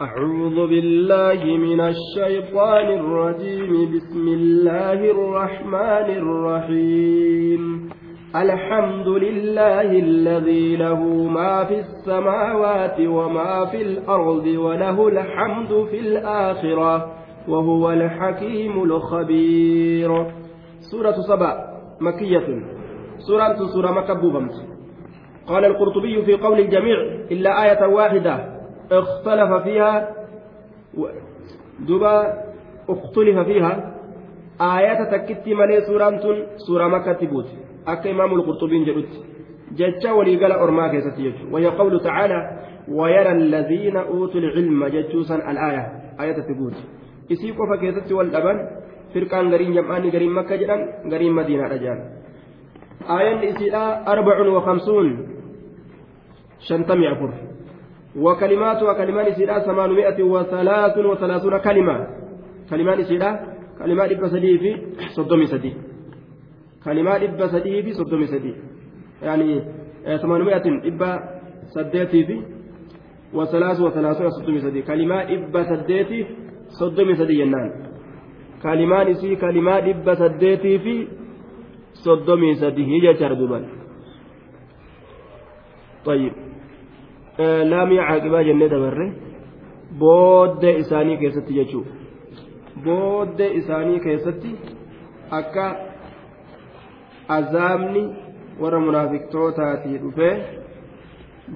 أعوذ بالله من الشيطان الرجيم. بسم الله الرحمن الرحيم. الحمد لله الذي له ما في السماوات وما في الأرض وله الحمد في الآخرة وهو الحكيم الخبير. سورة سبع مكية. سورة سورة مكبوبة قال القرطبي في قول الجميع إلا آية واحدة. اختلف فيها دبا اختلف فيها. آيات تكتي ملي سورة سورة مكة تبوت. أكا إمام القرطبي جلوت جتشا وليقال أرما كيستي وهي قول تعالى ويرى الذين أوتوا العلم جتشوسا الآية. آية تبوت. wal dhaban firqaan gariin jam'aanii gariin makka jedhan gariin madiinaadha jedhan aayanni isiidha arbacun wa kamsuun shantamii afur وكلماتها كلمان سيدا ثمانمائة وثلاث وثلاثون كلمة. كلمان سيدا كلمات إبا سدي في صدومي سدي. كلمات إبا سدي في صدومي سدي. يعني ثمانمائة إبا سديتي في وثلاث وثلاثون صدومي سدي. كلمات إبا سديتي soddomi sadi jennaan kalimaan isii kalimaa dhibba saddeetii fi soddomii sadii jechaadha duuban طيب. Laamii caaqibaa jennee dabarre. Booddee isaanii keessatti jechuu. Booddee isaanii keessatti akka azaabni warra munaafiqtootaatii dhufee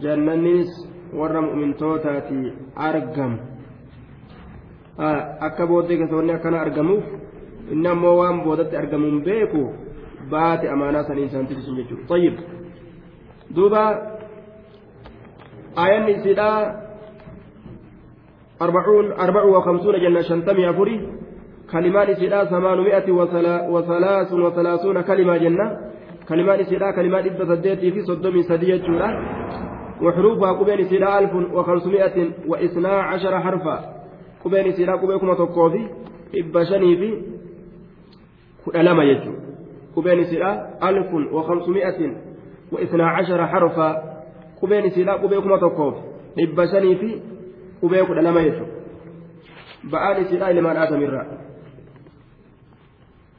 jannannis warra mu'mintootaatii argamu. Akka booddee keessa akkana argamuuf inni ammoo waan boodatti argamuun beeku baate amaanaa sanii isaan tibisuun jechuudha tayyib. Duuba aayanni isiidhaa أربعون أربع وخمسون جنة شنتمي أفري كلمان إسيدا ثمانمائة وثلاث وثلاثون كلمة جنة. كلمان إسيدا كلمات إبدا سديتي في صدومي سدية جورا. وحروفها قبين إسيدا ألف وخمسمائة وإثنا عشر حرفا. isiidhaa qubee kuma tokkoo fi dhibba shanii fi kudha lama jechuudha qubeen isiidhaa alfun wa qubeen isiidhaa qubee kuma tokkoo fi dhibba shanii fi qubee kudha lama jechuudha ba'aan isiidhaa ilmaan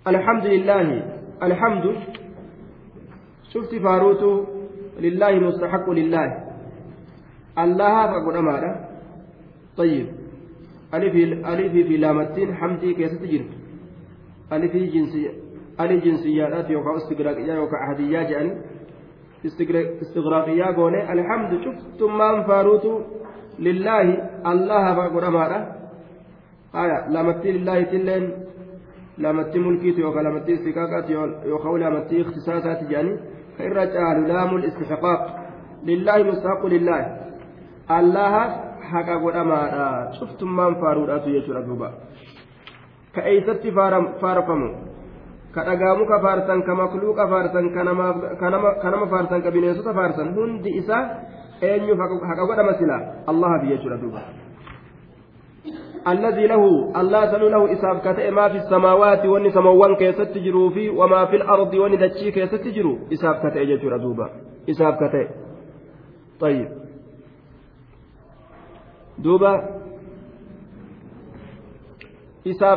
الحمد لله الحمد شفت فاروت لله مستحق لله الله فقد أمانة طيب alifii fi laamattiin hamdii keessatti jirtu alifii jinsiyya alii jinsiyyaadhaati yookaan istigraaqiyaa yookaan ahadiyyaa jedhanii istigraaqiyaa goone alhamdu cuftummaan faaruutu lillaahi allaha godhamaadha haya laamattii lillaahitilleen laamattii mulkiitu yookaan laamattii istiqaaqaati yookaan laamattii ikhtisaasaati jedhanii ka irra caalu laamul istiqaaq lillaahi mustaqu lillaahi allahaaf haqa godhamaadha cuftummaan faaruudhaatu jechuudha duuba ka eeysatti faarfamu ka dhagaamu ka faarsan ka makluuqa faarsan ka nama faarsan ka bineensota faarsan hundi isaa eenyuuf haqa godhama sila allahaaf jechuudha duuba الذي له الله سنو له إساف كتئ ما في السماوات واني سموان كيست جرو في وما في الأرض واني دتشي كيست جرو إساف كتئ جتر دوبا إساف كتئ طيب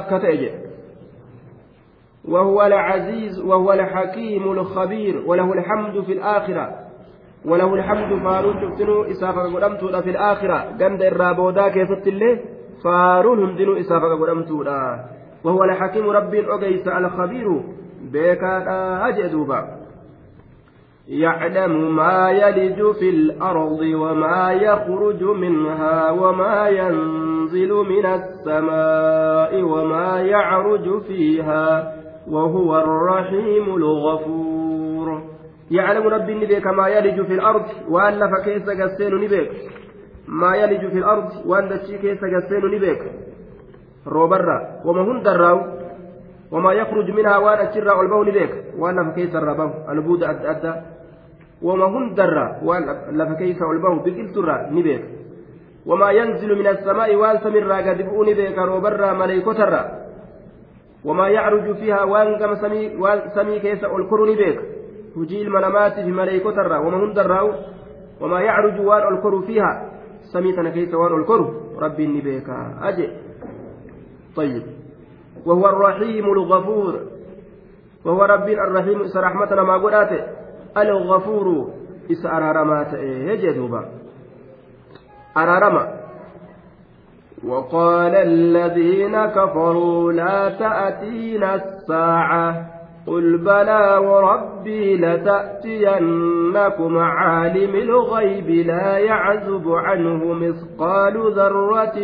ka ta'e jedhe وهو العزيز وهو الحكيم الخبير وله الحمد في الآخرة. وله الحمد فارون شفتنو إسافة قدمتو في الآخرة. قند الرابودا كيست الله فارون هندنو إسافة قدمتو وهو الحكيم رب أجيس الخبير. بيكا أجدوبا. يعلم ما يلج في الأرض وما يخرج منها وما ينزل من السماء وما يعرج فيها. وهو الرحيم الغفور. يعلم ربي نبيك ما يلج في الأرض وألف كيس قسين نبيك. ما يلج في الأرض وأن كيس قسين نبيك. روبرا وما هندراو وما يخرج منها وأن أشر البون نبيك. وألف كيس الربو البود أد أد. وما هندر لف كيس والبه بقلتر نبيك. وما ينزل من السماء والسمر قد بؤ نبيك وما يعرج فيها وانقم سمي والسمي كيس الكر نبيك. هجي المنامات في مليكتر وما هندر وما يعرج وان الكر فيها. waan ol koru rabbiin ni beekaa aje طيب. وهو الرحيم الغفور. وهو ربي الرحيم. إس رحمتنا ما قلاته الغفور. إس أرارما يجدوبا أرارما. وقال الذين كفروا لا تأتينا الساعة قل بلى وربي لتأتينكم عالم الغيب لا يعزب عنه مثقال ذرة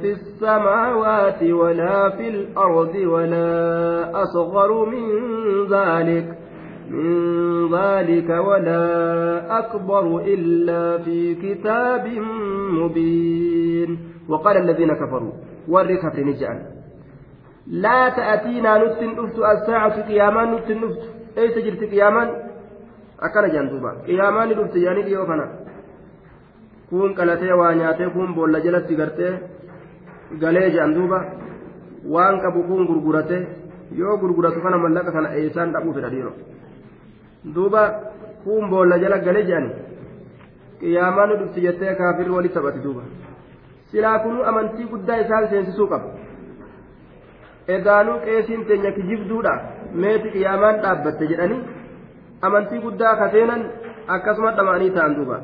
في السماوات ولا في الأرض ولا أصغر من ذلك من ذلك ولا أكبر إلا في كتاب مبين وقال الذين كفروا والركب نجعل لا تأتينا نتن أفت الساعة قياما نتن أفت أي تجرت قياما أكن جندوبا قياما نفت يعني ديو كنا كون قلتي وانياتي كون بولا جلت galee jedhan duuba waan qabu kun gurgurate yoo gurguratu kana mallaqa kana eessaan dhabuu fedha dhiiro duuba kun boolla jala galee jedhani qiyaamaa nu dhufti jettee kaafirri walitti taphati duuba silaa kunuu amantii guddaa isaan seensisuu qaba edaanuu qeesiin teenya kijibduudha meeti qiyaamaan dhaabbatte jedhanii amantii guddaa kaseenan akkasuma dhama'anii ta'an duuba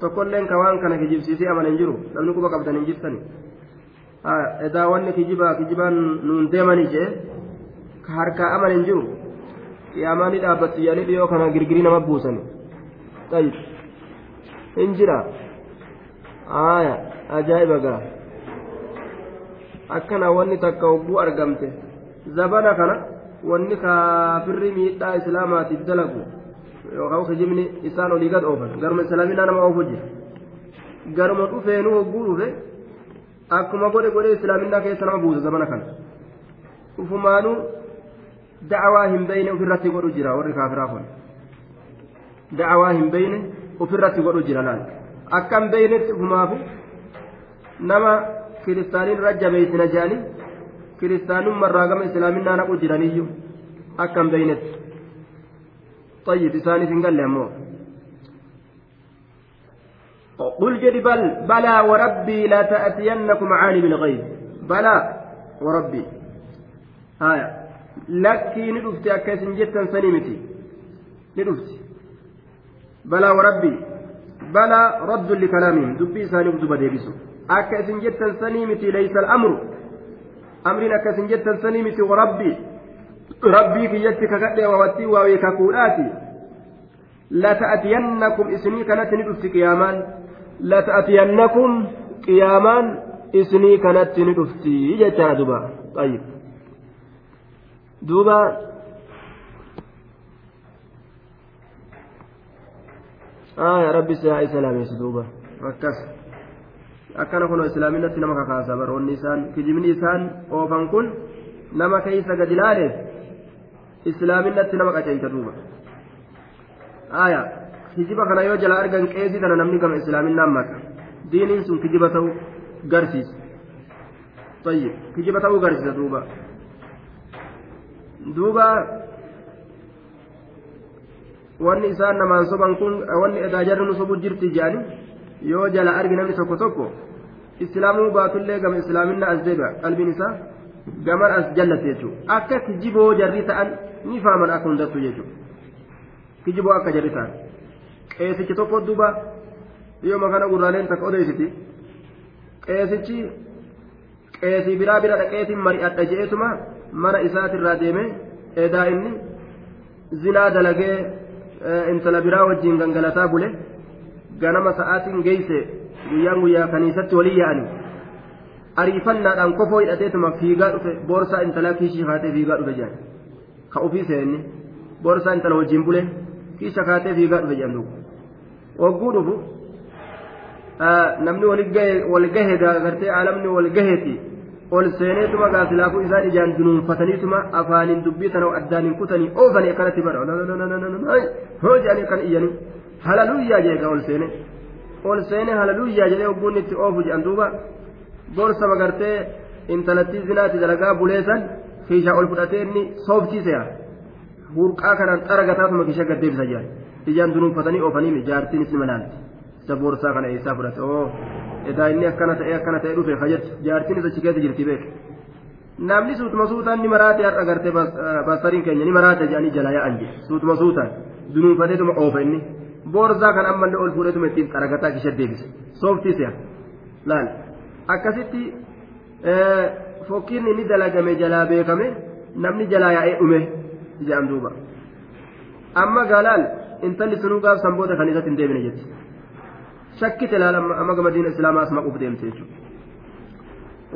tokkolleen ka waan kana kijibsiisee amanan jiru namni quba qabdan hin jirtani edaa kijibaa kijibaan nuun deemanii jee ka harkaa amanan jiru qiyaamaan ni dhaabbattu yaanii dhiyoo kana girgirii nama buusani hin jira aaya ajaa'iba gaa akkana wanni takka hogguu argamte zabana kana wanni kaafirri miidhaa islaamaatiif dalagu yookaan kijibni isaan olii gad oofan garuma islaaminaa nama oofu jira garuma dhufeenuu hogguu dhufe akkuma godhe godhe islaaminaa keessa nama buusa zabana kana ufumaanuu da'awaa hin beeyne ofirratti godhu jira warri kaafiraa kun da'awaa hin beeyne ofirratti godhu jira laal akka hin beeynetti nama kiristaaniin irra jabeessina jedhanii kiristaanummarraa gama islaaminaa naqu jiraniyyuu akka hin beeynetti طيب isaaniif hin galle ammoo قل جد بل بلى وربي لا تأتينكم عالم الغيب بلى وربي هايا لكي ندفت أكاس جتا سنيمتي ندفت بلى وربي بلى رد لكلامهم دبي ساني بدو ديبسو akka isin jettan sanii miti laysa al'amru amriin akka isin jettan sanii miti warabbii rabbii kiyyatti kakadhee wawattii waawee kakuudhaati lata'atiyannakum isinii kanatti ni dhufti qiyaamaan lata'atiyannakum qiyaamaan isinii kanatti ni dhufti jechaa duba ayyib duuba آه ربي سيا سلام يسدوبا ركز akkana kunoo islaaminatti nama kakaasa baroonni isaan kijibni isaan oofan kun nama keeysa gad ilaaleef islaaminatti nama qaceeysa duuba aya kijiba kana yoo jala argan qeesii tana namni gama islaaminaan maka diiniin sun kijiba ta'uu garsiisa طيب kijiba ta'uu garsiisa duuba duuba wanni isaan namaan soban kun wanni edaa jarri nu sobu jirti jedhani yoo jala argi namni tokko tokko islaamuu baatullee gama islaaminna as deebi'a. Qalbiin isaa gaman as jallate jechuudha akka kijiboo jarri ta'an ni faaman akka hundattu jechuudha kijiboo akka jarri ta'an. Qeesichi tokko duuba yoo makana gurraaleen takka odeessiti qeesichi qeesii biraa bira dhaqeetiin mari'adha je'eetuma mana isaatirraa deeme edaa inni zinaa dalagee intala biraa wajjiin gangalataa bule ganama sa'aatiin geeyse guyyaan guyyaa kaniisatti walii yaa'anii ariifannaadhaan kofoo hidhateetuma fiigaa dhufe boorsaa intalaa kiishii kaatee fiigaa dhufe jedhan ka ofii seenni boorsaa intala wajjiin bule kiisha kaatee fiigaa dhufe jedhan duuba wagguu dhufu namni wal gahe gartee alamni wal gaheeti ol seeneetuma gaasilaafuu isaan ijaan dunuunfataniituma afaaniin dubbii tana addaan hin kutanii oofanii akkanatti bara hoo jedhanii akkan iyyanii halaluyyaa jeega ol seene ol seene halaluyyaa jedhee ogguun itti oofu jedhan duuba gorsa magartee intalattii zinaati dalagaa buleessan kiishaa ol fudhatee inni sooftiiseya hurqaa kanaan xara gataatuma kiisha gaddeebisa jedhan ijaan dunuunfatanii oofanii jaartiin isni malaalti isa boorsaa kana eessaa fudhate oo edaa inni akkana ta'e akkana ta'e dhufe fayyadu jaartiin achi jirti beeku namni suutuma suutaan ni maraate har'a gartee baastariin keenya ni maraate jedhanii jala yaa'an jedhe suutuma suutaan dunuunfateetuma oofa inni boorsaa kan ammallee ol fuudhetuma ittiin qaragataa ishee deebise sooftii si'a laal akkasitti fokkiin inni dalagame jalaa beekame namni jalaa yaa'ee dhume jedhan duuba amma gaalaal intalli sunuu gaaf sanboota kan isatti hin deebine jetti shakkite laal amma gama diina islaamaa as maquuf deemte jechuudha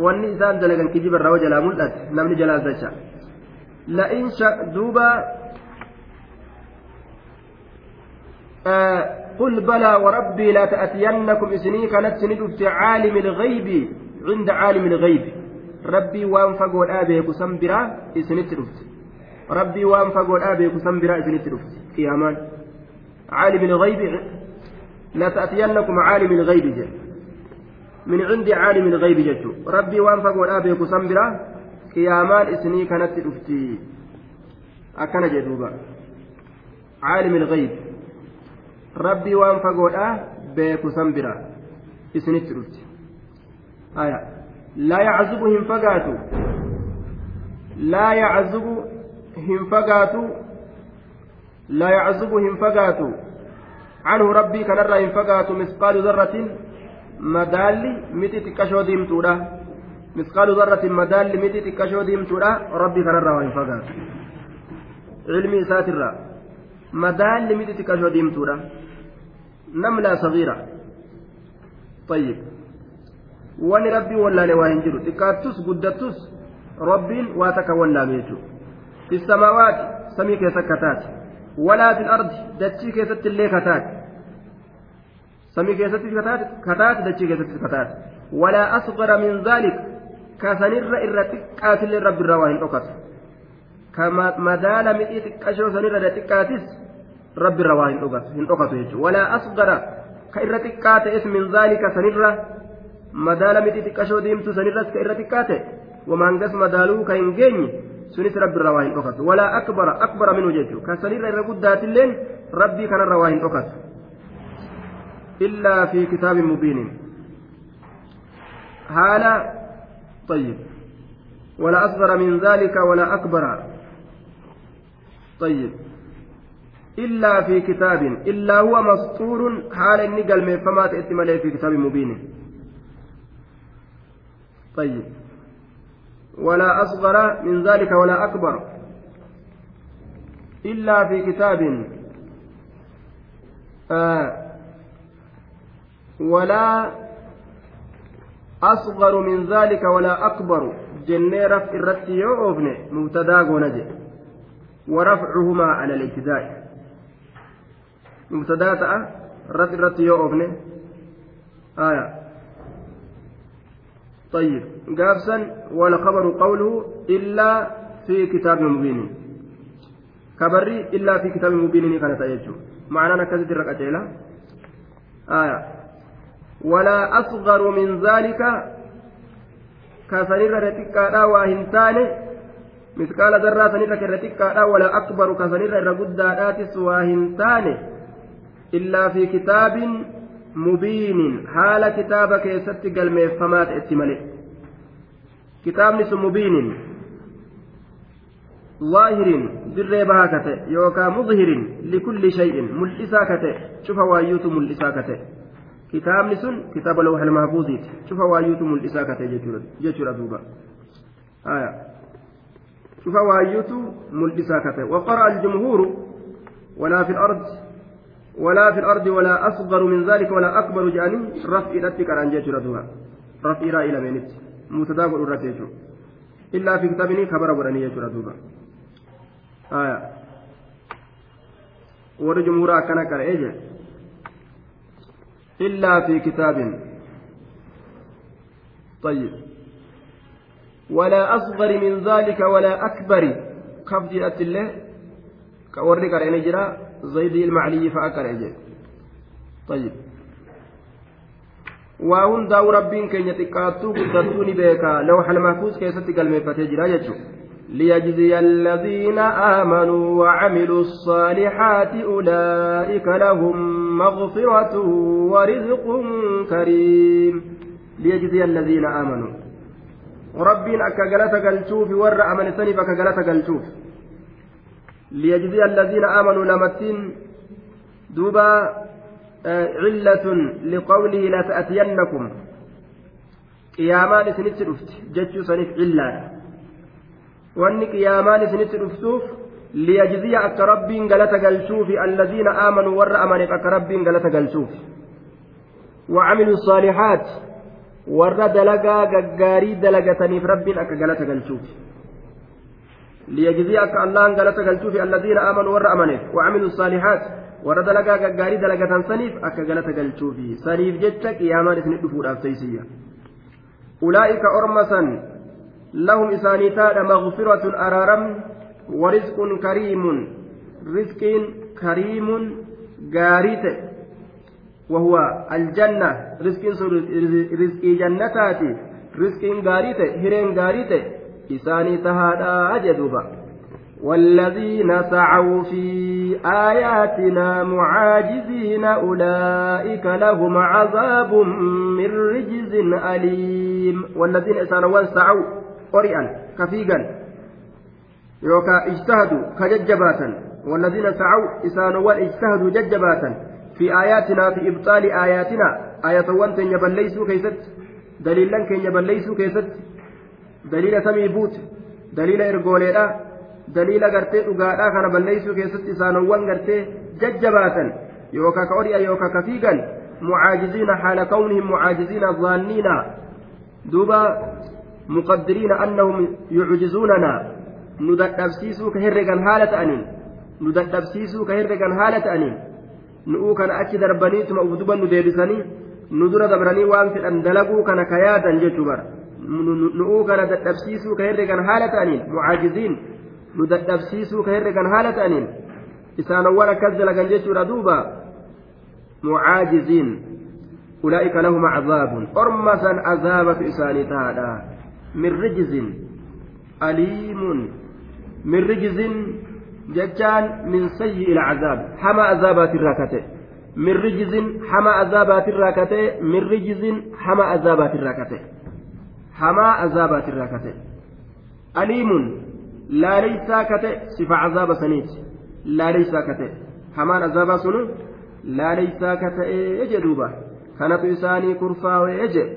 wanni isaan dalagan kijiba irraa jalaa mul'ate namni jalaas dacha la'in duuba قل بلى وربي لا تأتينكم إسني كانت ندفت عالم الغيب عند عالم الغيب ربي وان فقول آبيك سنبرا إسنت دفت ربي وان فقول آبيك سنبرا إسنت دفت قيامان عالم الغيب لا تأتينكم عالم الغيب جل من عند عالم الغيب جل ربي وان فقول آبيك سنبرا قيامان إسني كانت دفتي أكن جدوبا. عالم الغيب. rabbii waan fagoodha beeku san bira isinitti dhufti aya laa yaczubu hin fagaatu laa yaczubu hin rabbii kanarraa hin fagaatu misqaalu darratin madaalli miti xiqqashoo diimtuudha misqaalu darratin madaalli miti xiqqashoo diimtuudha rabbii kanarraa waa hin fagaatu ilmi isaatirraa madaalli miti xiqqashoo diimtuudha نملة صغيرة طيب wani rabbii wallaale waa hin jiru xiqqaattus guddattus rabbiin waa takka wallaame jechuudha fi samaawaati fi ardi dachii keessatti illee kataate samii keessatti kataate dachii keessatti kataate walaa asgara min zaalik kasanirra irra xiqqaatillee rabbiirraa waa hin dhokatu ka madaala midhii xiqqashoo sanirra irra xiqqaatis rabbi irra waa hin dhokatu jechuudha walaa asgara ka irra xiqqaa ta'es min zaalika sanirra madaala miti xiqqashoo diimtu sanirras ka irra xiqqaa ta'e wamaangas waa hin dhokatu walaa akbara akbara minhu jechuudha ka sanirra irra guddaatilleen rabbii kanarra waa hin dhokatu illaa fi kitaabin mubiinin haala طيب ولا أصغر من ذلك ولا أكبر طيب إلا في كتاب إلا هو مسطور حال إني قال فما تأتي في كتاب مبين طيب ولا أصغر من ذلك ولا أكبر إلا في كتاب آه ولا أصغر من ذلك ولا أكبر. جنة رفع الرتي يوفن مبتدا ونجي ورفعهما على الابتداء. irratti irratti yoo oofne aya طيب قابسا والخبر قوله إلا في كتاب مبين. كبري إلا في كتاب مبين كانت أيجو معنى كذب الركعتين آية. ولا أصغر من ذلك كسنير رتكا واهنتان مثقال ذرة سنير رتكا ولا أكبر كسنير رقدات واهنتان إلا في كتاب مبين حال كتاب كيست قلميفمات اتمالي كتاب نس مبين. ظاهر در باكته يوكا مظهر لكل شيء ملئسا كته شوف وايوت ملئسا كته كتاب نسن كتاب اللوح المحفوظ. شوف وايوت ملئسا كته جيشور دوبا. آية. شوف وايوت ملئسا كته وقرأ الجمهور ولا في الأرض ولا في الأرض ولا أصغر من ذلك ولا أكبر جاني رفع إلتك عن جيش ردوها رفع إلى منت متداول الرتيج إلا في كتابني خبر ورني جيش ردوها آية. ورجمهورا كان كرئيجة إلا في كتاب. طيب. ولا أصغر من ذلك ولا أكبر. كفجي أتله كوري كرئيني جرا زيد المعلي فأكل أجل طيب. rabbiin keenya xiqqaattuu guddattuu ni beeka lawxa almahfuuz keessatti galmeeffatee jira jechuudha ليجزي الذين آمنوا وعملوا الصالحات أولئك لهم مغفرة ورزق كريم. ليجزي الذين آمنوا. ربين أكا قلت قلتوف ور أمن سنف أكا قلت قلتوف. ليجزي الذين آمنوا لمتين دوبا آه، علة لقوله لا تأتينكم قيامان سنت رفت جتشو سنف علة wanni qiyaamaan isinitti dhuftuuf liyajziya akka rabbiin galata galchuufi alladiina aamanuu warra amaneef akka rabbiin galata galchuuf وعملوا الصالحات warra dalagaa gaggaarii dalagataniif rabbiin akka galata galchuuf liyajzii allahan galata galchuufi alladiina aamanuu warra amaneef wacamilu saalihaat warra dalagaa gaggaarii dalagatan saniif akka galata galchuufi saniif jecha qiyaamaan isinit dhufuudhaaf teeysiyya ulaa'ika orma san lahum isaanii taadha magfiratun araaram warizqun kariimun rizqiin kariimun gaarii ta'e وهو الجنة رزق رزق جنتاتي رزق غاريته هرين غاريته إساني تهادا أجدوبا والذين سعوا في آياتنا معاجزين أولئك لهم عذاب من رجز أليم. والذين إسانوا سعوا fiigan yookaan ijtahadu ka jajjabaatan والذين سعوا إسانوان اجتهدوا ججباتا في آياتنا في إبطال آياتنا آية وانت يبليسوا كيست دليلا كن يبليسوا كيست. دليل سمي بوت دليل إرغوليرا دليل غرتي kana balleeysuu keessatti isaanowwan gartee jajjabaatan yookaa ka odhi'a yookaa ka fiigan mucaajiziina haala kawnihim mucaajiziina zaanniina duuba مقدرين أنهم يعجزوننا ندبسيسو كهرقا هالة أنين ندبسيسو كهرقا هالة أنين deebisanii nu dura dabranii waan fedhan dalaguu kana ka yaadan jechuu bara nu'uu kana dadhabsiisuu ka herregan haala ta'aniin mucaajiziin nu dadhabsiisuu ka herregan haala ta'aniin isaanowwan akkas dalagan jechuudha duuba mucaajiziin ulaa'ika lahum cazaabun orma san azaabatu isaanii tahaadha من رجز أليم من رجز ججان من سيء العذاب حما عذابات الراكته من رجز حما عذابات الراكته من رجز حما عذابات الراكته أليم لا ليس كته صفة عذاب سنيت لا ليس كته حمان عذاب سنو لا ليس كته يجدوبا كانت إساني كرفا ويجد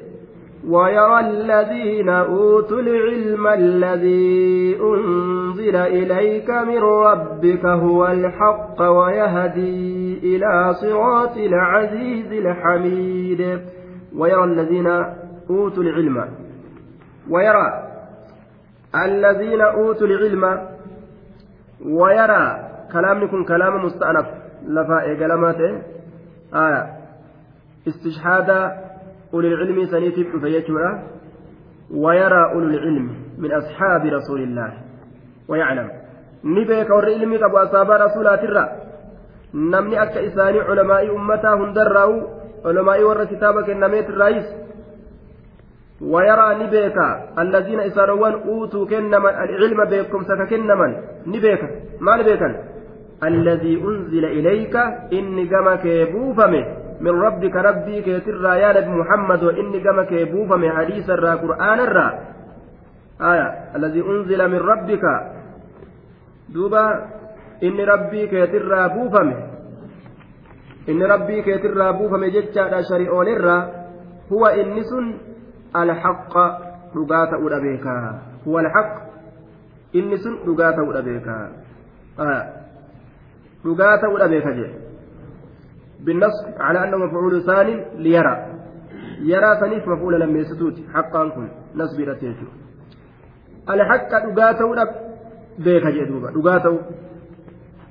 ويرى الذين أوتوا العلم الذي أنزل إليك من ربك هو الحق ويهدي إلى صراط العزيز الحميد ويرى الذين أوتوا العلم ويرى الذين أوتوا العلم ويرى كلام يكون كلام مستأنف. لفائق لماته آية. استشهاد أولي العلم سنيتب فيجوع ويرى أولو العلم من أصحاب رسول الله. ويعلم. نبيك والعلم أبو أصحاب رسولات الرّ namni akka isaanii culamaa'ii ummataa hundarraa'u culamaa'ii warra kitaaba kennameet irraayis allaziina isaanowwan uutuu kennaman alcilma beekumsa ka kennaman ni beeka maal beekan allazii unzila ilayka inni gama kee buufame من ربك ربي كيترى يا نبي محمد وإني كما كيبوف من حديث الرا قرآن الرا آية الذي أنزل من ربك دوبا إن ربي كيترى بوفمه إن ربي كيترى بوفمه جتشا شريعون الرا هو إنس الحق رقاة أولى هو الحق إنس رقاة أولى آية رقاة أولى جي بالنص على أنه مفعول ثاني ليرى يرى ثانيف مفعول لم يستوت حقا كن نصب رتيجو الحق دغاتو دب بيك جدوبا دغاتو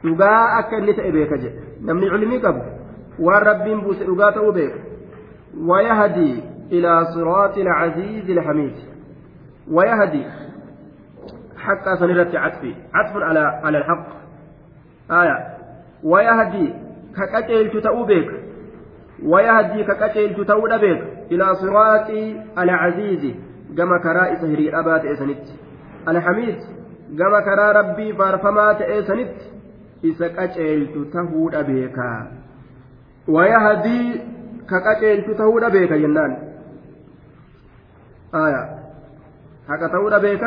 dhugaa akka inni ta'e beeka jedhe namni cilmii qabu waan rabbiin buuse dhugaa ta'uu beeka ويهدي إلى صراط العزيز الحميد ويهدي حتى سنرت عطفي عطف على على الحق آية ويهدي ka qaceelchu ta'uu beeka wayahdii ka qaceelchu ta'uudha beeka ilaa siraaxii alcaziizi gama karaa isa hiriidhabaa ta'e sanitti alhamiid gama karaa rabbii faarfamaa ta'ee sanitti isa qaceeltu tahuudha آية حق تقول أبيك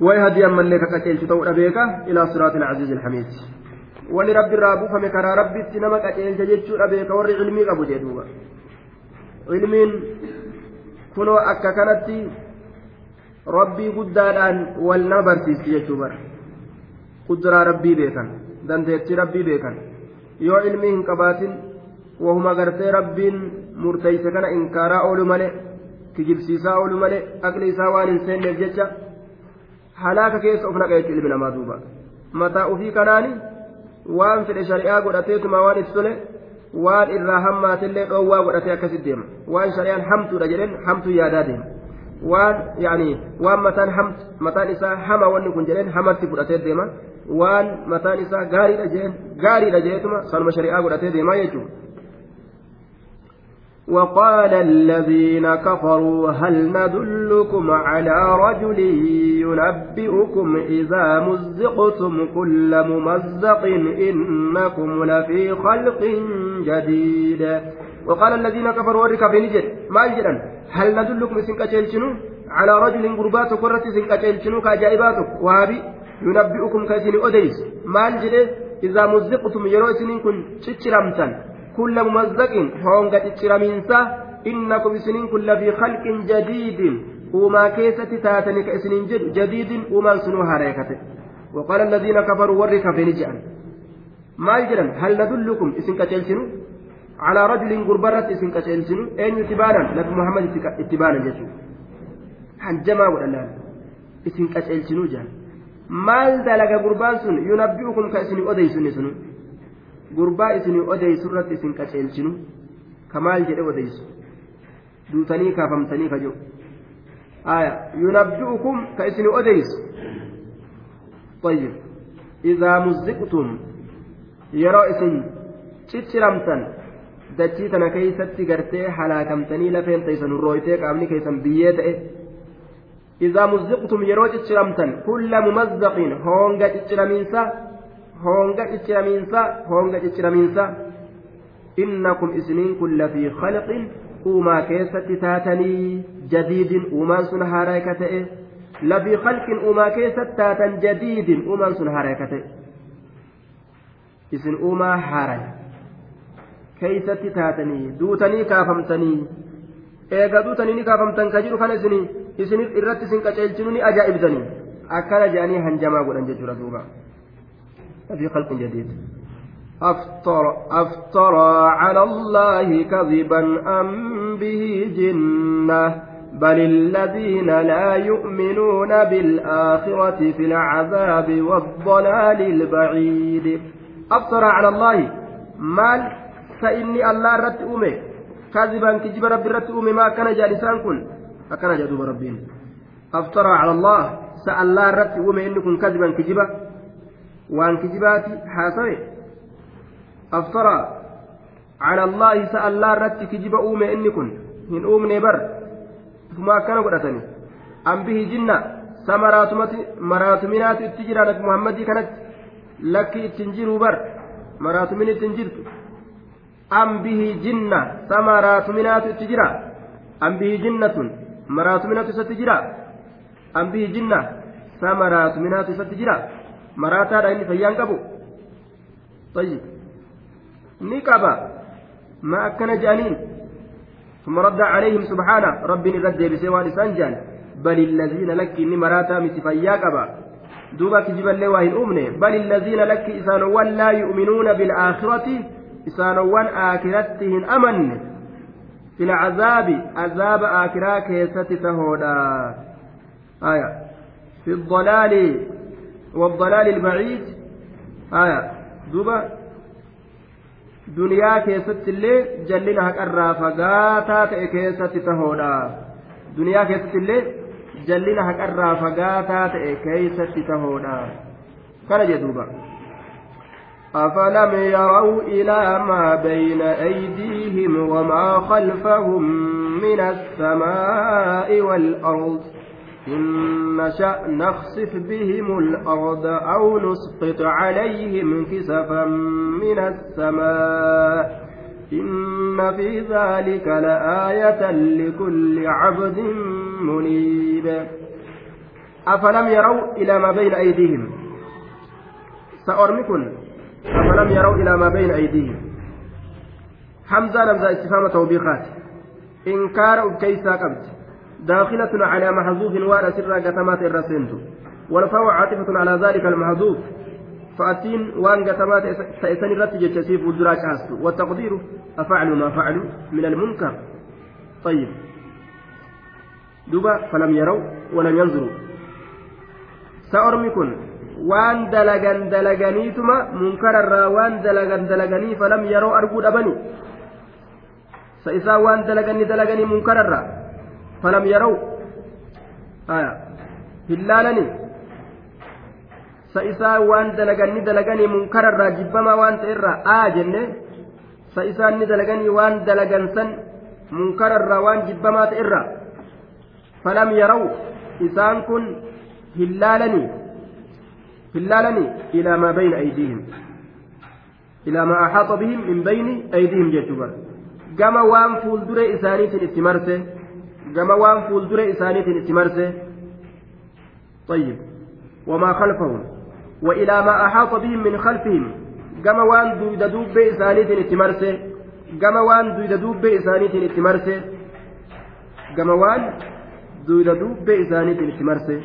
ويهدي أمن لك قتيل تقول أبيك إلى صراط العزيز الحميد ولرب الرابو فمكرا ربي تنمى قتيل تجد أبيك ور علمي أبو جدوبا علمين كنو أكا كانت ربي قدادان ولنا برسيس جدوبا قدرا ربي بيكا dandeettii rabbii beekan yoo ilmii hin qabaatin wahuma gartee rabbiin murteeyse kana inkaaraa oolu malee kijibsiisaa oolu malee aqli isaa waan hin seenneef jecha halaaka keessa of naqeetti ilmi namaa duuba mataa ofii kanaani waan fedhe shari'aa godhateetuma waan itti tole waan irraa hammaatillee dhoowwaa godhatee akkasitti deema waan shari'aan hamtuudha jedheen hamtuu yaadaa deema waan yaani waan mataan hamt mataan isaa hama wanni kun jedheen hamatti fudhatee deema waan mataan isaa gaariidha jedheen gaariidha jedheetuma sanuma shari'aa godhatee deemaa jechuudha. وقال الذين كفروا هل ندلكم على رجل ينبئكم إذا مزقتم كل ممزق إنكم لفي خلق جديد. وقال الذين كفروا ورك في نجد ما يجدن هل ندلكم سنك على رجل قربات كرة سنك كأجائباتك؟ وهابي ينبئكم كاسين أديس. ما يجد إذا مزقتم يروي سنين كن كل ممزق هونغا تشرمينسا إنكم سنين كل في خلق جديد. وما كيسة تاتنك سنين جديد. وما سنو هريكته وقال الذين كفروا ورك في ما يجرن هل ندلكم؟ اسم كتلسنو على رجل غربرت اسم كتلسنو أين يتبانا؟ نبي محمد إتبانا جسو. حنجما ولا اسم كتلسنو جان. maal dalaga gurbaan sun yunabbi'ukum ka isin odeysunni sunu gurbaa isinii odeysu irratti isin qaceelchinu kamaal jedhe odeysu duutanii kaafamtanii ka jedhu aya yunabbi'ukum ka isinii odeysu طيب إذا مزقتم yeroo isin cicciramtan dachii tana keeysatti gartee halaakamtanii lafeen taysan urrooytee qaamni keessan biyyee ta'e إذا مزقتم yeroo cicciramtan kulla mumazzaqin hoonga cicciramiinsa honga cicciramiinsa honga cicciramiinsa innakum isiniin kun lafii khalqin uumaa keessatti taatanii jadiidin uumaan sun haaraa ka ta'e lafii khalqin uumaa keessatti taatan jadiidin uumaan sun haaraa ka ta'e isin uumaa haaraa keeysatti taatanii duutanii kaafamtanii eega duutanii ni kaafamtan ka jiru kana isinii isinif irratti isin qaceelchinu ni ajaa'ibsanii akkana jedhanii hanjamaa godhan jechuudha duuba في خلق جديد. أفترى, أفترى على الله كذبا أم به جنة؟ بل الذين لا يؤمنون بالآخرة في العذاب والضلال البعيد. أفترى على الله. مال فإني الله رت أمي. كذبا كجب رب رت أمي. ما كان جالسان كن. أكن جدوب ربين. أفترى على الله. سأل الله رت أمي إنكم كذبا كجبا waan kijibaati haasawe aftaraa cala allaahi isa allaa irratti kijiba uume inni kun hin uumne bar ufuma akkana godhatani an bihi jinna sa maraatuminaatu itti jira nabi muhammadii kanatti lakki ittin jiruu bar maraatumin ittin jirtu an bihi jinna sa maraatuminaatu itti jira an bihi jinnatun maraatuminatu maraataadha inni fayyaan qabu? طيب ni qaba. Ma akkana je'aniin. ثم رد عليهم سبحانه ربي رد بسوى لسان جان بل الذين لك إني مراتا متفيا قبا دوبا كجبا لواهن أمني بل الذين لك إسانوان لا يؤمنون بالآخرة إسانوان آكرتهن أمن في العذاب عذاب آكرا كيست تهودا آية في الضلال والضلال البعيد آية دوبا illee jallina haqarraa fagaataa ta'e keessatti tahoodha duniyaa keessatti illee jallina haqarraa fagaataa ta'e keessatti tahoodha kana jedhuuba أفلم يروا إلى ما بين أيديهم وما خلفهم من السماء والأرض إن نشأ نخسف بهم الأرض أو نسقط عليهم كسفا من السماء إن في ذلك لآية لكل عبد منيب. أفلم يروا إلى ما بين أيديهم؟ سأرمكن. أفلم يروا إلى ما بين أيديهم؟ حمزة لمزة استفهام توبيخات. إنكار كيسا قبت داخلة على محذوف وأنا سر قتمات الرسنت والفاء عاطفة على ذلك المحذوف. فأتين وأن قتمات سيسن الرت جتشيف والدراج أستو والتقدير أفعلوا ما فعلوا من المنكر. طيب. دوبا فلم يروا ولم ينظروا. سأرمكن. waan dalagan dalaganiituma munkararraa waan dalagan dalaganii falam yeroo arguu dhabani sa isaa waan dalagani dalaganii munkararraa فلم يروا آية هلالني سإسا وان دلغني دلغني منكر الراجبما وان تئرى آجن سإسا ندلغني وان دلغن سن منكر الروان جبما تئرى فلم يروا إسان كن هلالني هلالني إلى ما بين أيديهم إلى ما أحاط بهم من بين أيديهم جتبا كما وان فولدر إسانيت اتمرته gama waan fuuldura isaaniitiin itti marse طيب وما خلفهم وإلى ما أحاط بهم من خلفهم كما وان دويد دوب إسانيت اتمرسه كما وان دويد دوب إسانيت اتمرسه كما وان دويد دوب إسانيت اتمرسه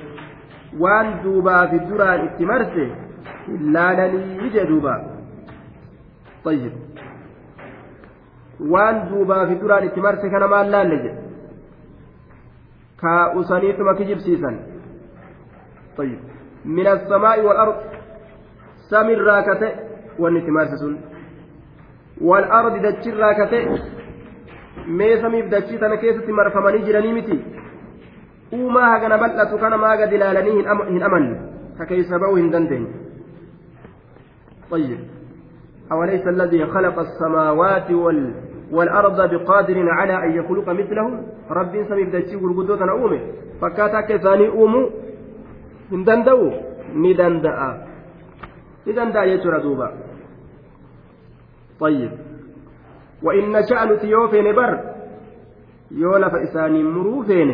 وان دوبا في الدران اتمرسه لا لني جدوبا طيب وان دوبا في الدران اتمرسه كان ما لا لجد kaa'usaniituma kijibsiisan طيب من السماء والأرض سمي الراكتة والنتمارسسون والأرض الراكتة mee samiif dachii tana keessatti marfamanii jiranii miti uumaa hagana bal'atu kana maaga dilaalanii hin amanne ka keessa ba'uu hin dandeenye طيب أوليس الذي خلق السماوات وال والأرض بقادر على أن يخلق مثلهم رب سمي بدأتي قلقدوت أنا أومي. فكاتا كثاني أومو. إن دندو. ندندا ندندا يجرى دوبا. طيب. وإن نشأ نتيوفين بر. يولف إساني مروفين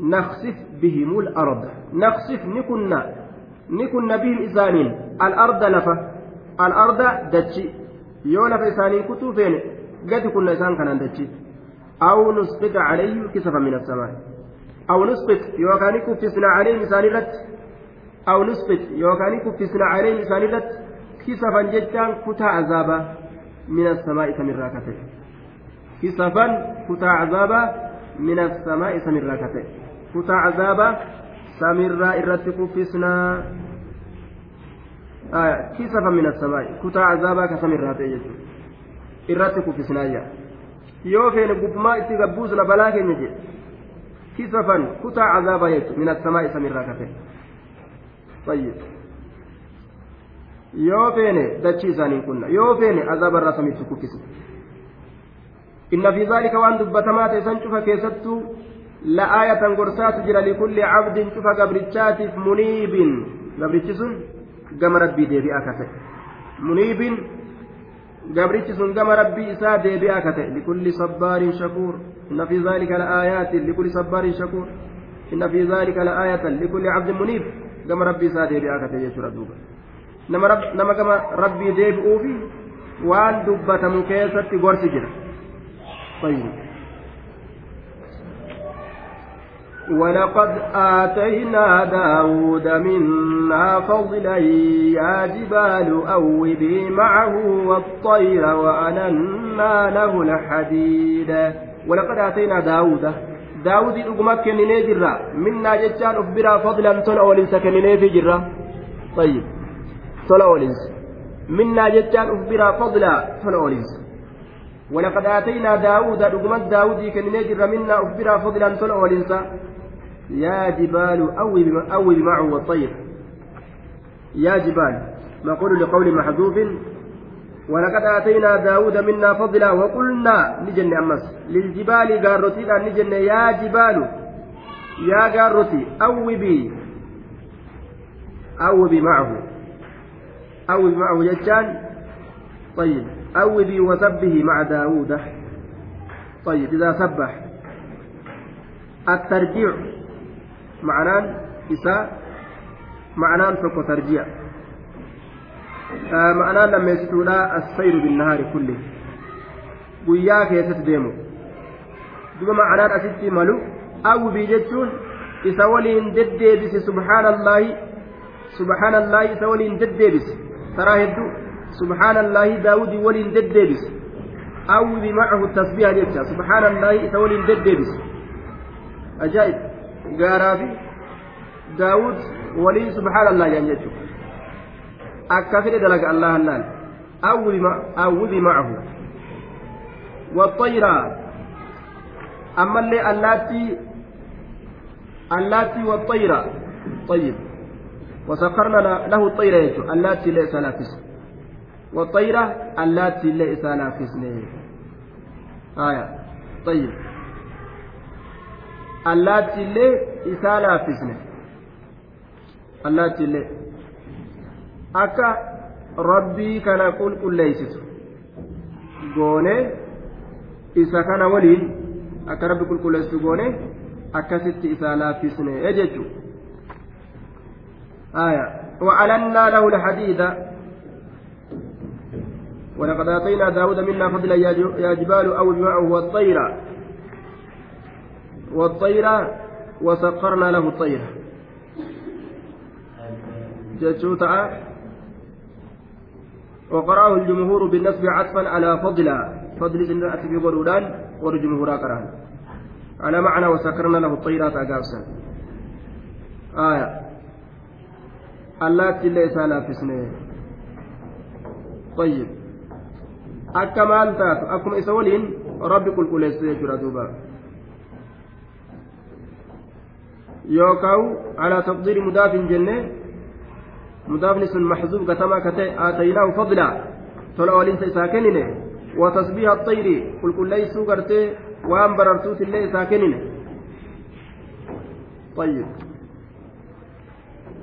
نخسف بهم الأرض. نخسف نكنا. نكنا بهم إسانين. الأرض لفة الأرض دتشي يولف إساني كتوفين gadi kunna isaan kanaan dachi aw nusqita calayhim kisafa min assamaa aw nusqit yookaan kuffisna calayhim isaan irratti aw nusqit yookaan kuffisna calayhim isaan irratti kisafan jechaan kutaa azaabaa min assamaa isamirraa ka ta'e kisafan kutaa azaabaa min assamaa isamirraa ka ta'e kutaa azaabaa samirraa irratti kuffisnaa kisafa min assamaa kutaa azaabaa ka samirraa ta'e jechuudha irratti kuffisnaayya yoo feene gubbumaa itti gabbuusna balaa keenya jedhe kisafan kutaa cazaabaa jechu min assamaa'i samiirraa kafe طيب yoo feene dachii isaaniin kunna yoo feene azaaba irraa samitti kuffisna inna fi zaalika waan dubbatamaa ta'e san cufa keessattuu la'aayatan gorsaatu jira likulli cabdin cufa gabrichaatiif muniibin gabrichi sun gama rabbii deebi'aa ka ta'e muniibin gabrichi sun gama rabbii isaa deebi'aa ka ta'e likulli sabbaarin shakuur inna fi zaalika la'aayaatin likulli sabbaarin shakuur inna fi zaalika la'aayatan likulli cabdin muniib gama rabbii isaa deebi'aa ka ta'e jechuudha duuba nama gama rabbii deebi'uufi waan dubbatamu keessatti gorsi jira ولقد آتينا داود منا فضلا يا جبال أوبي معه والطير وألنا له الحديد ولقد آتينا داود. داود أقمك كنيني جرا منا جتان أخبرا فضلا تلا ولنس كنيني في جرا طيب. تلا ولنس منا جتان أخبرا فضلا تلا ولنس ولقد آتينا داود. أقمك داود كنيني جرا منا أخبرا فضلا تلا ولنس يا جبال أوي معه والطير. يا جبال نقول لقول محذوف؟ ولقد آتينا داود منا فضلا وقلنا نجن أمس للجبال قارتينا نجن يا جبال. yaa gaarroti awwibii awwibii macahu awwibii macahu jechaan طيب أوبي وسبه مع داوود طيب إذا سبح. الترجيع. معناه إساء معناه فك ترجيع آه معناه لما يستولى السير بالنهار كله guyyaa keessatti deemu duba ma'anaan asitti malu awbii jechuun isa waliin deddeebise subhaanallaahi subhaanallaahi isa waliin deddeebise taraa hedduu subhaanallaahi daawudii waliin deddeebise awbii macahu tasbiha jecha subhaanallaahi isa waliin deddeebise ajaa'ib gaaraa fi daawud waliin subhaanallaahi jaan jechuudha. Akka fedhe dalaga allahan. Laal awbii macahu والطيرة أما اللي اللاتي اللاتي والطيرة طيب وسخرنا له الطيرة يجو اللاتي ليس نافس والطيرة اللاتي ليس نافس آية طيب اللاتي ليس نافس اللاتي لي akka rabbii kana qulqulleeysitu goone isa kana waliin akka rabbi qulqulleessu goone akkasitti isaa laaffisne jechuudha آية وألنا له الحديد ولقد آتينا داود منا فضلا يا جبال أو معه والطير والطير وسخرنا له الطير جتشوتا وقرأه الجمهور بالنسب عطفا على فضلا فضل سنة أتبي قرودان ورجمهورا كران على معنى وسكرنا له الطيرات أقابسا آية. اللاتي ليس لافسنه طيب. akka maal taatu akkuma isa waliin rabbi qulqulleessu jechuudha taqdiiri mudaafin jenne. Mudaafni sun maxzuuf gatamaa ka ta'e aataynaahu fadlaa. Tola waliinsa isaa kennine. وتسبيح الطير قل قل ليسوا قرتي وان بررتوت اللي ساكنين طيب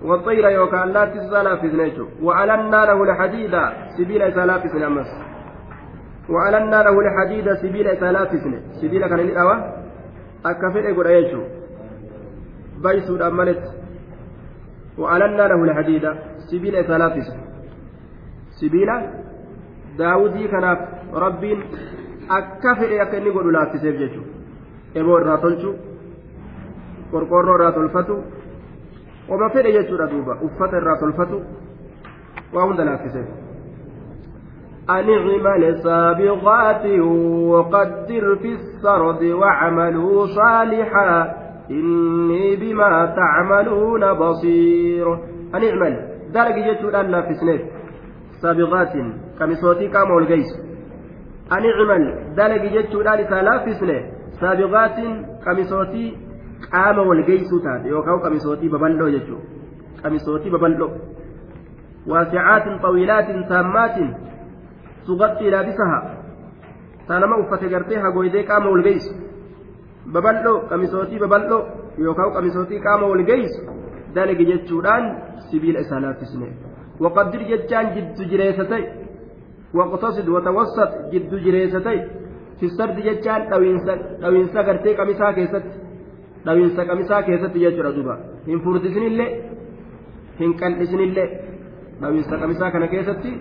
والطير يوكا لا تسالا في زنيتو وألنا له الحديد سبيل إسالا في سنمس وألنا له الحديد سبيل إسالا في سنة سبيل كان الأوى أكفر يقول بيسود أملت وألنا له الحديد سبيل سنة سبيل fedhe akka inni godhu laaffiseef jechuudha eboo irraa tolchu qorqoorroo irraa tolfatu oma fedhe jechuudha duuba uffata irraa tolfatu waa hunda laaffiseef. أن اعمل سابغات وقدر في السرد واعملوا صالحا إني بما تعملون بصير. أن أعمل. درجة جدت أن في سنيف سابغات قميصوتي قام والقيس. أن أعمل. دلق جتشودان إذا لافسنه سابغات قميصوتي قام والقيس تات يوكاو قميصوتي ببلو جتشو قميصوتي ببلو. واسعات طويلات تامات. تغطي لابسها تانما hagoydee qaama wal geessu babal'oo qamisootii babal'oo yookaan qamisootii qaama wal geessu dalagi jechuudhaan sibiila isaa laaffisne waqaddir jechaan jiddu jireessatay waqtasid watawasat jiddu jireessatay fi sardi jechaan dhawiinsa gartee qamisaa keessatti dhawiinsa qamisaa keessatti jechuudha duuba hin furdisinillee hin qal'isinillee dhawiinsa qamisaa kana keessatti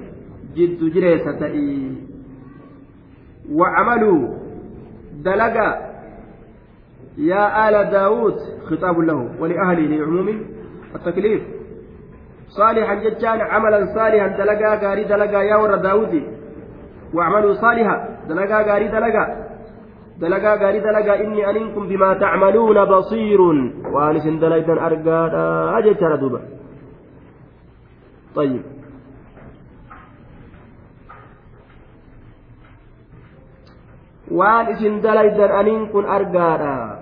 jiddu jireessa ta'ii وعملوا دلقا يا آل داود خطاب له ولأهله لعموم التكليف صالحا جتان عملا صالحا دلقا غاري دلقا يا ور داودي. وأعملوا صالحا دلقا غاري دلقا. دلقا غاري دلقا إني أنكم بما تعملون بصير. وأنس دلقا أرقا أجت دوبا. طيب. waan isin dalaydan aniin kun argaadha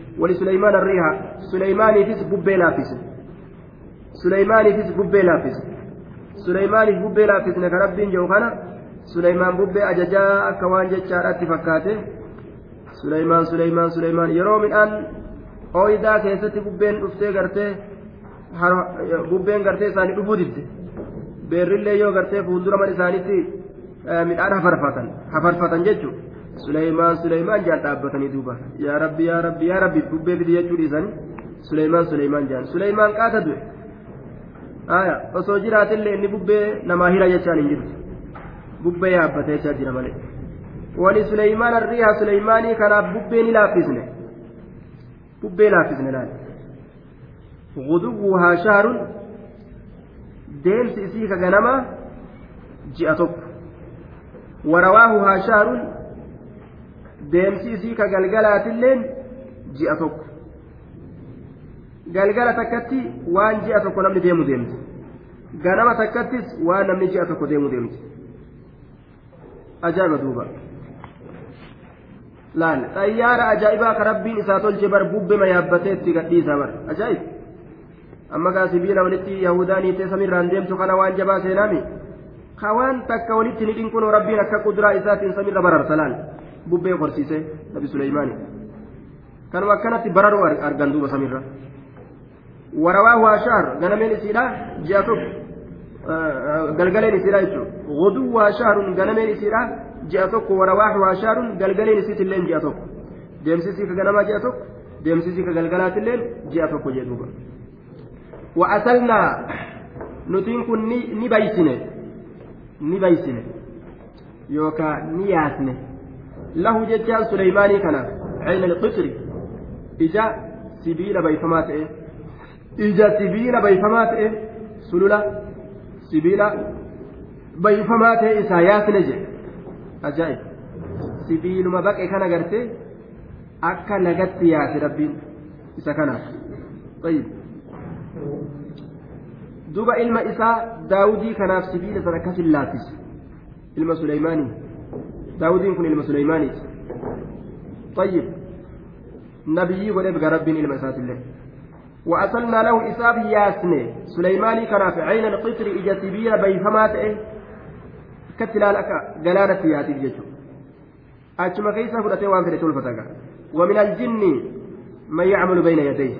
ولسليمان الريح سليمان فيس ببي لافس سليمان فيس ببي لافس سليمان فيس ببي لافس نكرب جوخنا سليمان ببي أججا أكوان جتشارات فكاته سليمان سليمان سليمان يرو من أن ooyidaa keessatti bubbeen dhuftee gartee bubbeen gartee isaanii dhufuu didde beerrillee yoo gartee fuuldura mana isaaniitti midhaan hafarfatan hafarfatan jechuun suleymaan suleymaan jaan dhaabbatanii duuba yaa rabbi yaa rabbi yaa rabbi bubbee fidi jechuu dhiisanii suleymaan suleymaan jaan suleymaan qaata du'e aya osoo jiraatillee inni bubbee namaa hira jechaan hin jirtu bubbee yaabbatee jechaa jira malee wali suleymaan arriiha suleymaanii kanaaf bubbee ni laaffisne bubbee laaffisne laal غدوها شهر deemsi isii ka ganama ji'a tokko warawaahuhaa shaarun deemsi isii ka galgalaatilleen ji'a tokko galgala takkatti waan ji'a tokko namni deemu deemti ganama takkattis waan namni ji'a tokko deemu deemti ajaa'iba duuba laal xayyaara ajaa'ibaa ka rabbiin isaa tolche bar bubbema yaabbatee itti gadhiisaa bar ajaa'ib amma gaa walitti yahudaan hiitee samiirraan deemtu kana waan jabaa seenaami ka waan takka walitti ni dhinkunoo rabbiin akka kuduraa isaatiin samiirra bararsa laal bubbee qorsiise nabi suleymaani kanuma akkanatti bararuu argan duuba samiirra warawaa waashaar ganameen isiidha ji'a tokko galgaleen isiidha jechuudha goduu waashaarun ganameen isiidha ji'a tokko warawaa waashaarun galgaleen isiitillee ji'a tokko deemsisii ka ganamaa ji'a tokko deemsisii ka galgalaatillee ji'a tokko jedhuuba. وأسلنا نتين كن ني بيسنه ني بيسنه يوكا نياسنه له جتان سليماني كان عين القصر. إجا سبيل بيفمات إيه؟ إجا سبيل بيفمات إيه؟ سلولة. سبيل بيفمات إيه؟ إسايات نجي. أجائب سبيل ما بقى كان قرتي. أكا نغت يا ربين إسا كان. طيب. ilma isaa daawudii kanaaf sibiila sana akkasin laaffise ilma suleymaanii daawudiin kun ilma suleymaaniiti طيب. نبي قد يبقى رب إلما ساتله وأصلنا له إساب ياسني. سليماني كان في عين القطر إجا سبيل بيفمات إيه. كتلا لك قلالة ياتي بجيشو أجمع كيسا فرأتي وان فرأتي الفتاة ومن الجن من يعمل بين يديه.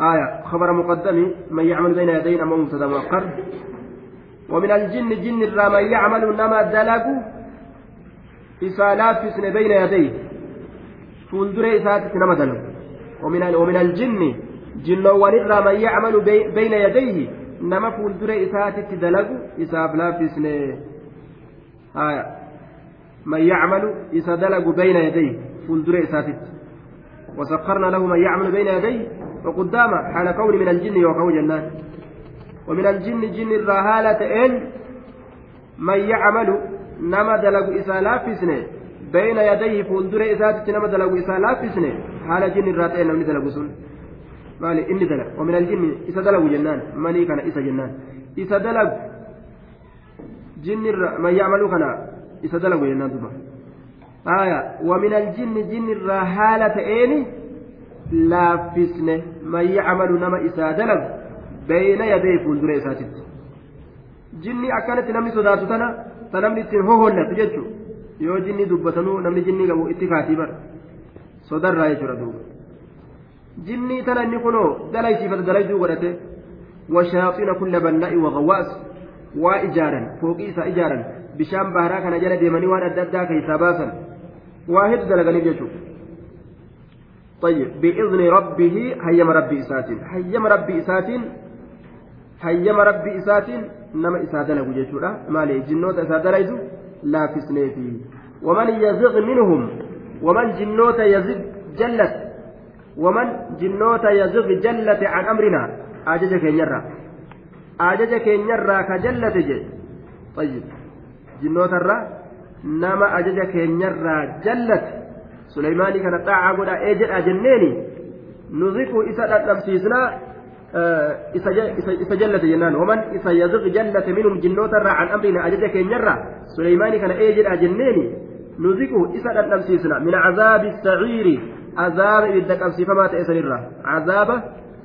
آية. خبر مقدم. من يعمل بين يدينا مبتدا مؤخر ومن الجن جن الرا من يعمل نما دلق إسالات بين يديه. فولدر إسات نما دلق ومن ومن الجن جن ونرى من يعمل بين يديه. نما فولدر إسات تدلق إساب لا بسن آية من يعمل إسادلق بين يديه. فولدر إسات وسخرنا له من يعمل بين يديه. وقدام حال كون من الجن وكون جنان ومن الجن جن الرهالة إن من يعمل نما دلق إسالاف سنة بين يديه فندر إسات نما دلق إسالاف سنة حال جن الراتين نمني دلق سن. مالي إني دلق. ومن الجن إسا دلق جنان. مني كان إسا جنان. إسا دلق. جن من يعمل كان إسا دلق جنان دبا آية. ومن الجن جن الرهالة إني man yacmalu nama isaa dalagu bayna yadee fuuldura isaatitti jinni akkanatti namni sodaatu tana ta namni ittiin hohollatu jechu yoo jinni dubbatanuu namni jinni qabu itti kaatii bara sodarraa jechuudha duuba jinnii tana inni kunoo dalaysiifata dalayduu godhate washaaxiina kulla bannaa'i wagawwaas waa ijaaran fooqii isaa ijaaran bishaan baharaa kana jala deemanii waan adda addaa keessaa baasan waa hedduu dalaganiif jechuudha طيب بإذن ربه هيم ربي إساتين هيم ربي إساتين هيم ربي إساتين نما إسادنا وجيشورا مالي جنوت إسادنا يدو لا في سنيفي ومن يزغ منهم ومن جنوت يزغ جلت ومن جنوت يزغ جلت عن أمرنا أجج كينيرا أجج كينيرا كجلت جي طيب جنوت الرا نما أجج كينيرا جلت kana xaacaa godhaa ee jedhaa jenneeni? Nuziqu isa dhadhabsiisnaa isa jallate jennaan waman isa yaziq jallate minhum jinnootarraa an amrina ajaja keenyarraa suleymaanii kana ee jedhaa jenneeni nuziqu isa dhadhabsiisna min cazaabi saciiri azaaba ibidda qabsiifamaa ta'e sanirraa azaaba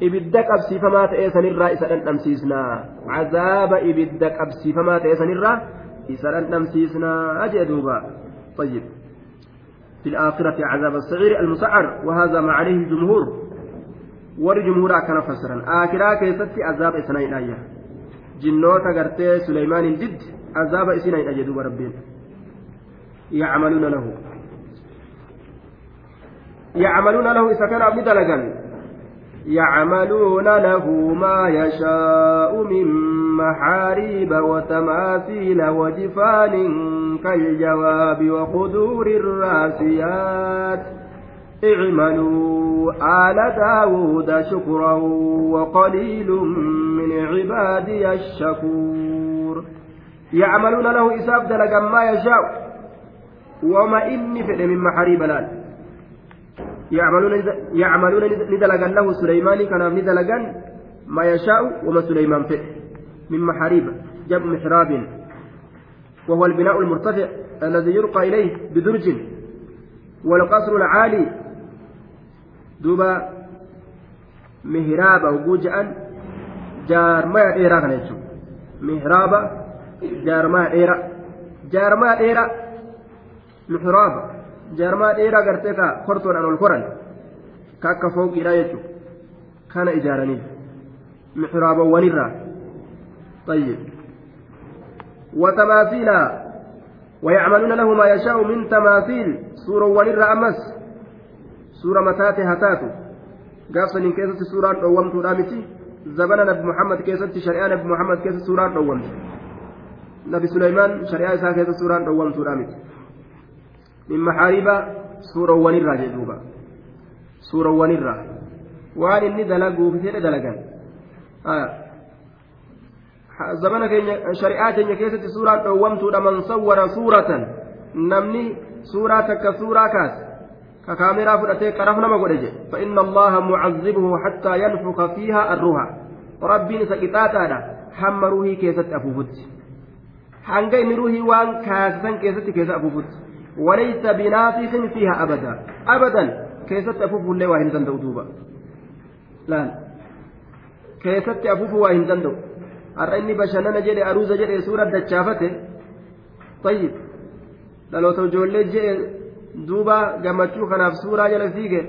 ibidda qabsiifamaa ta'e sanirraa isa dhandhamsiisnaa azaaba ibidda qabsiifamaa ta'e sanirraa isa dhandhamsiisnaa jee duuba طيب في الآخرة عذاب السعير المسعر وهذا ما عليه الجمهور والجمهور كان فسرا آخرة كيست عذاب إسنين آية جنوتا قرتي سليمان ضد عذاب إسنين آية دوب ربين يعملون له يعملون له إذا كان أبن دلقا يعملون له ما يشاء من محاريب وتماثيل وجفان كالجواب وقدور الراسيات اعملوا آل داود شكرا وقليل من عبادي الشكور. يعملون له إساف دلقا ما يشاء. وما إني فئ من محاريب الآن يعملون ندلقا له سليمان كان ندلقا ما يشاء وما سليمان فئ من محاريب جمع محراب. وهو البناء المرتفع الذي يرقى إليه بدرج. والقصر العالي مهرابا وجوجا جار ما إيرا كان مهرابا جار ما إيرا جار ما إيرا محرابا jaarmaa dheeraa gartee ka kortoodhaan ol koran ka akka fooqiidha jechuudha. Kana ijaaraniif mixraabawwanirraa طيب وتماثيل ويعملون له ما يشاء من تماثيل سورة ونرى أمس سورة متات هتاتو قافصا إن كيست سورة دومت رامتي زبنا نبي محمد كيست شريعة نبي محمد كيست سورة دومت نبي سليمان شريعة إساء كيست سورة دومت رامتي min maxaariba suurawwanirraa jedhuuba suurawwanirraa waan inni dalaguuf jedhe dalagan zamana keenya shari'aa keenya keessatti suuraan dhoowwamtuudha man sawwara suuratan namni suuraa takka suuraa kaas fudhatee qaraf nama godhe jedhe فإن الله معذبه حتى ينفخ فيها الروح. ربين سقطاتها هم روحي كيست أفوفت. hanga inni ruuhii waan kaasisan keessatti keessa afuufutti وليس بنافخ فيها أبدا. أبدا كيست أفوف اللي واهن دندو دوبا لا كيست أفوف واهن دندو أرأني بشننا جري أروز جري سورة دجافته. طيب. dhaloota ijoollee je'e duuba gammachuu kanaaf suuraa jala fiige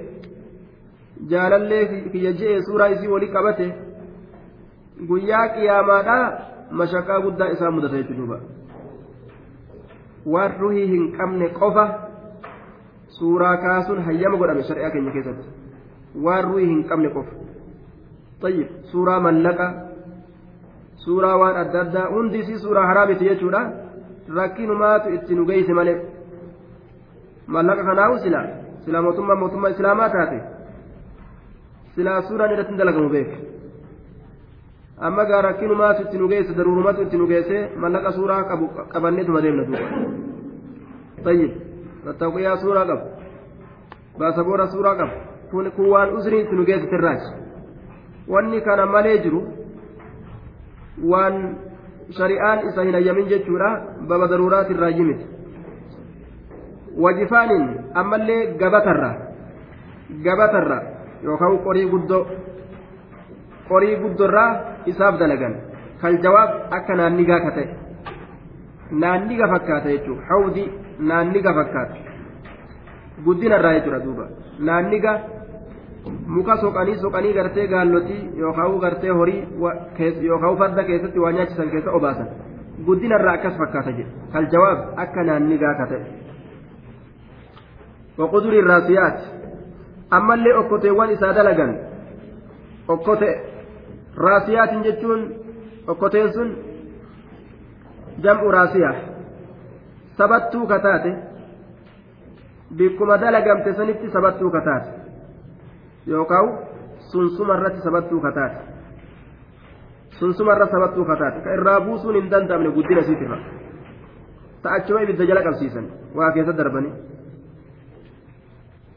jaalallee kiyya je'e suuraa isii walii qabate guyyaa qiyaamaadhaa mashaqaa guddaa isaa mudata jechuudha waan ruhii hin qabne qofa suuraa kaasuun hayyama godhame shari'aa keenya keessatti waan ruhii hin qabne qofa tayyib suuraa mallaqa suuraa waan adda addaa hundi isii suuraa haraamiti jechuudha rakkinumaatu itti nu geeyse malee mallaqa kanaahu sila sila mootummaa mootummaa islaamaa taate silaa suuraan irratti hin dalagamu beeka amma gaa rakkinumaatu itti nu geesse daruurumatu itti nu geesse mallaqa suuraa qabu qabanneetuma deemna duuba tayyib tattaaquyaa suuraa qabu baasaboora suuraa qabu kun kun waan usriin itti nu geesse tirraachi wanni kana malee jiru waan shari'aan isa hin ayyamin jechuudha baba daruuraati irraa yimiti wajifaanin ammallee gabatarra gabatarra yookaan qorii guddoo qorii guddorraa isaaf dalagan. Kal jawaab akka naannigaa ka ta'e naanniga fakkaata jechuudha. Hawdi naanniga fakkaata. Guddinarraa jechuudha duuba. Naanniga muka soqanii soqanii gartee gaallotii yookaan gartee horii yookaan farda keessatti waa nyaachisan keessa obaasan. Guddinarraa akkas fakkaata jedhe. Kal jawaab akka naannigaa ka ta'e ammallee okkoteewwan isaa dalagan okkote raasiyaatiin jechuun okkoteen sun jam'u raasiyaa sabattuu kataate bikkuma dalagamte sanitti sabattuu kataate yookaan sunsuma irratti sabattuu kataate sunsuma irra sabattuu kataate ka irraa buusuun hin danda'amne guddina isiitirra ta'achuma ibidda jala qabsiisan waa keessa darbanii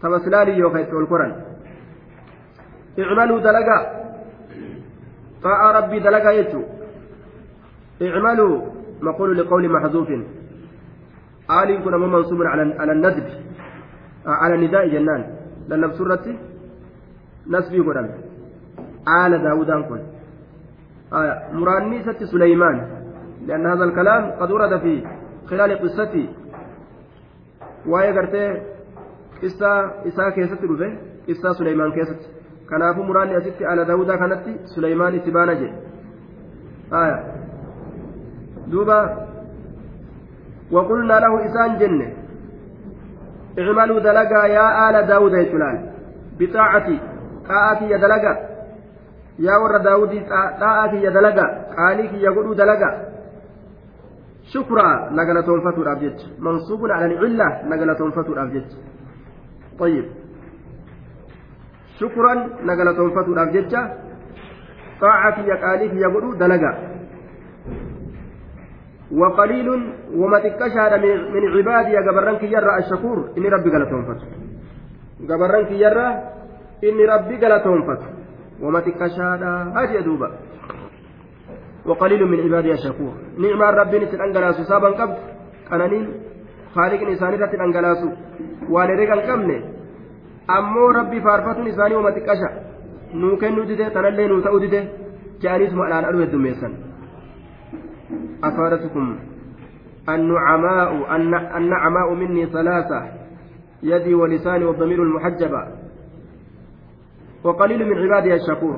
yookaan itti ol koran icmaluu dalagaa xaa'a rabbii dalagaa jechuu icmaluu maqulu liqawli maxzuufin aaliin kun ammoo mansuubun ala nadbi ala nidaa'i jennaan lallabsuu irratti nasbii godhame aala daawudaan kun muraanni isatti suleymaan لأن هذا الكلام قد ورد في خلال قصتي qissaa dhufe qissaa suleymaan keessatti kanaafuu muraanni asitti ala daawudaa kanatti suleymaan itti baana jedhe aya duuba waqulnaa lahu isaan jenne icmaluu dalagaa yaa aala daawuda jechuudhaan bixaacati xaa'aa kiyya dalagaa yaa warra daawudii xaa'aa kiyya dalagaa qaalii kiyya godhuu dalagaa شكرا نقلتهم فتو الأبجد منصوب على العلة نقلتهم فتو الأبجد طيب. شكرا نقلتهم فتو الأبجد طاعة يقاليك يقولوا دلقا وقليل وما تكشهد من عبادي قبرنك يرى الشكور. إني ربي قالتهم فتو قبرنك يرى إني ربي قالتهم فتو وما تكشهد هذه دوبا. وقليل من عبادي الشكور نعم ربي نتن أنجلاسو سابا قبل قنانين خالق نساني رتن أنجلاسو waan herrega hin qabne ammoo rabbi faarfatuun isaanii uma xiqqasha nuu kennuu dide tanallee nuu ta'uu dide je'aniisuma alaan aduu heddummeessan أفادتكم النعماء النعماء مني ثلاثة يدي ولساني والضمير المحجبة وقليل من عبادي الشكور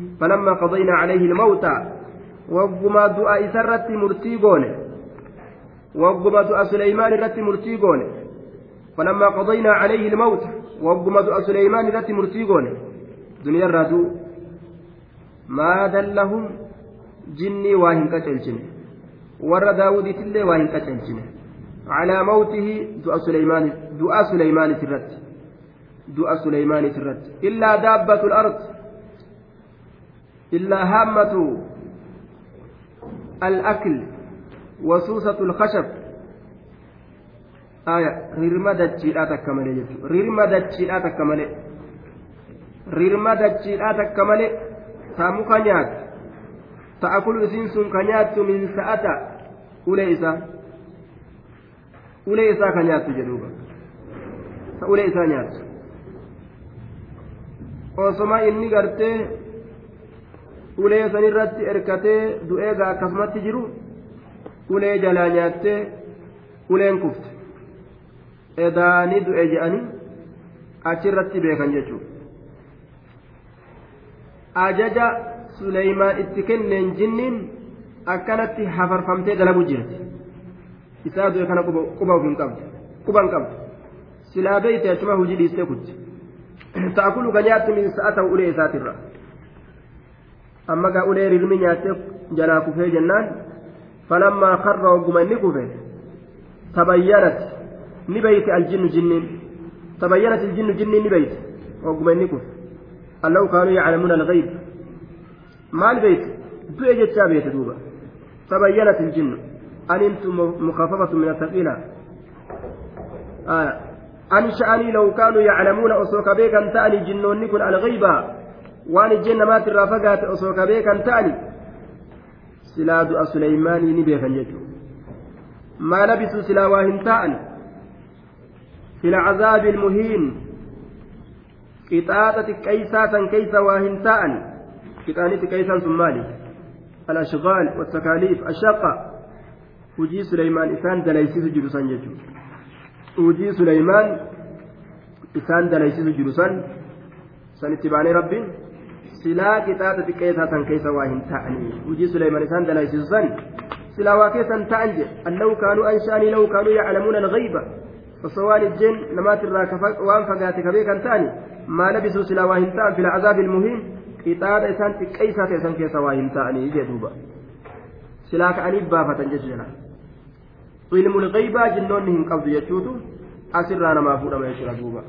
فلما قضينا عليه الموت وقما دعاء سرت مرتيقون وقما دعاء سليمان رت مرتيقون فلما قضينا عليه الموت وقما دعاء سليمان رت مرتيقون دنيا الرادو ما دلهم جني واهن كتلجن. ور داود تلي واهن كتلجن. على موته دعاء سليمان دعاء سليمان ترت. دعاء سليمان ترت. إلا دابة الأرض. إلا هامة الأكل وسوسة الخشب. آية ريرما دجيلا تكمل ريرما دجيلا تكمل ريرما دجيلا تكمل تامو كنيات تأكل إسين كنيات من ساعة أوليسا. أوليسا كنيات جدوبا. أوليسا نيات osoma inni gartee ulee san irratti erkatee du'eegaa akkasumatti jiru ulee jalaa nyaattee uleen kufte edaanii du'e je'anii achirratti beekan jechuudha ajaja suleymaan itti kenneen jinniin akkanatti hafarfamtee dalagu jirti isaa du'e kana quba hin qabdu quba hin qabdu silaa beeyte achuma hujii dhiistee kutti ta'akulu ka nyaatti min sa'a ta'u ulee isaatirra amma gaa ulee rirmi nyaattee jalaa kufee jennaan falammaa karra hogguma inni kufe tabayyanat ni beeyti aljinnu jinniin tabayyanat aljinnu jinniin ni beeyti hogguma inni kufe allahu kaanuu yaclamuuna alghayb maal beeyti du'e jechaa beete duuba tabayyanat aljinnu anintu mukafafatu min athaqiila an sha'anii law kaanuu yaclamuuna osoo ka beekan ta'anii jinnoonni kun alghayba waan ijjeen namaatirraa fagaate osoo ka beekan ta'ani silaa du'a suleymaanii ni beekan jechuudha. Maa labisuu silaa waa hin ta'an في العذاب المهين قطاطة كيسا كيسا واهنتاء قطانة كيسا ثمالي الأشغال والتكاليف الشقة وجي سليمان إسان دليسيس جلسان يجو وجي سليمان إسان دليسيس جلسان سنتباني ربي silaa qixaaxa xiqqeessaa san keessa waa hin ta'anii hujii suleymaan isaan dalaysisu san silaa waa keessan ta'an jedhe allahu kaanuu ansha'anii lahu kaanuu yaclamuuna alghayba osoo waan ijjeen namaatirraa waan fagaate kabee kan ta'ani maa labisuu silaa waa hin ta'an fil azaabil muhiin qixaaxa isaan xiqqeessaa ta'e san keessa waa hin ta'anii jee duuba silaa ka'anii baafatan jechuudha ilmul ghaybaa jinnoonni hin qabdu jechuutu asirraa namaa fuudhama jechuudha duuba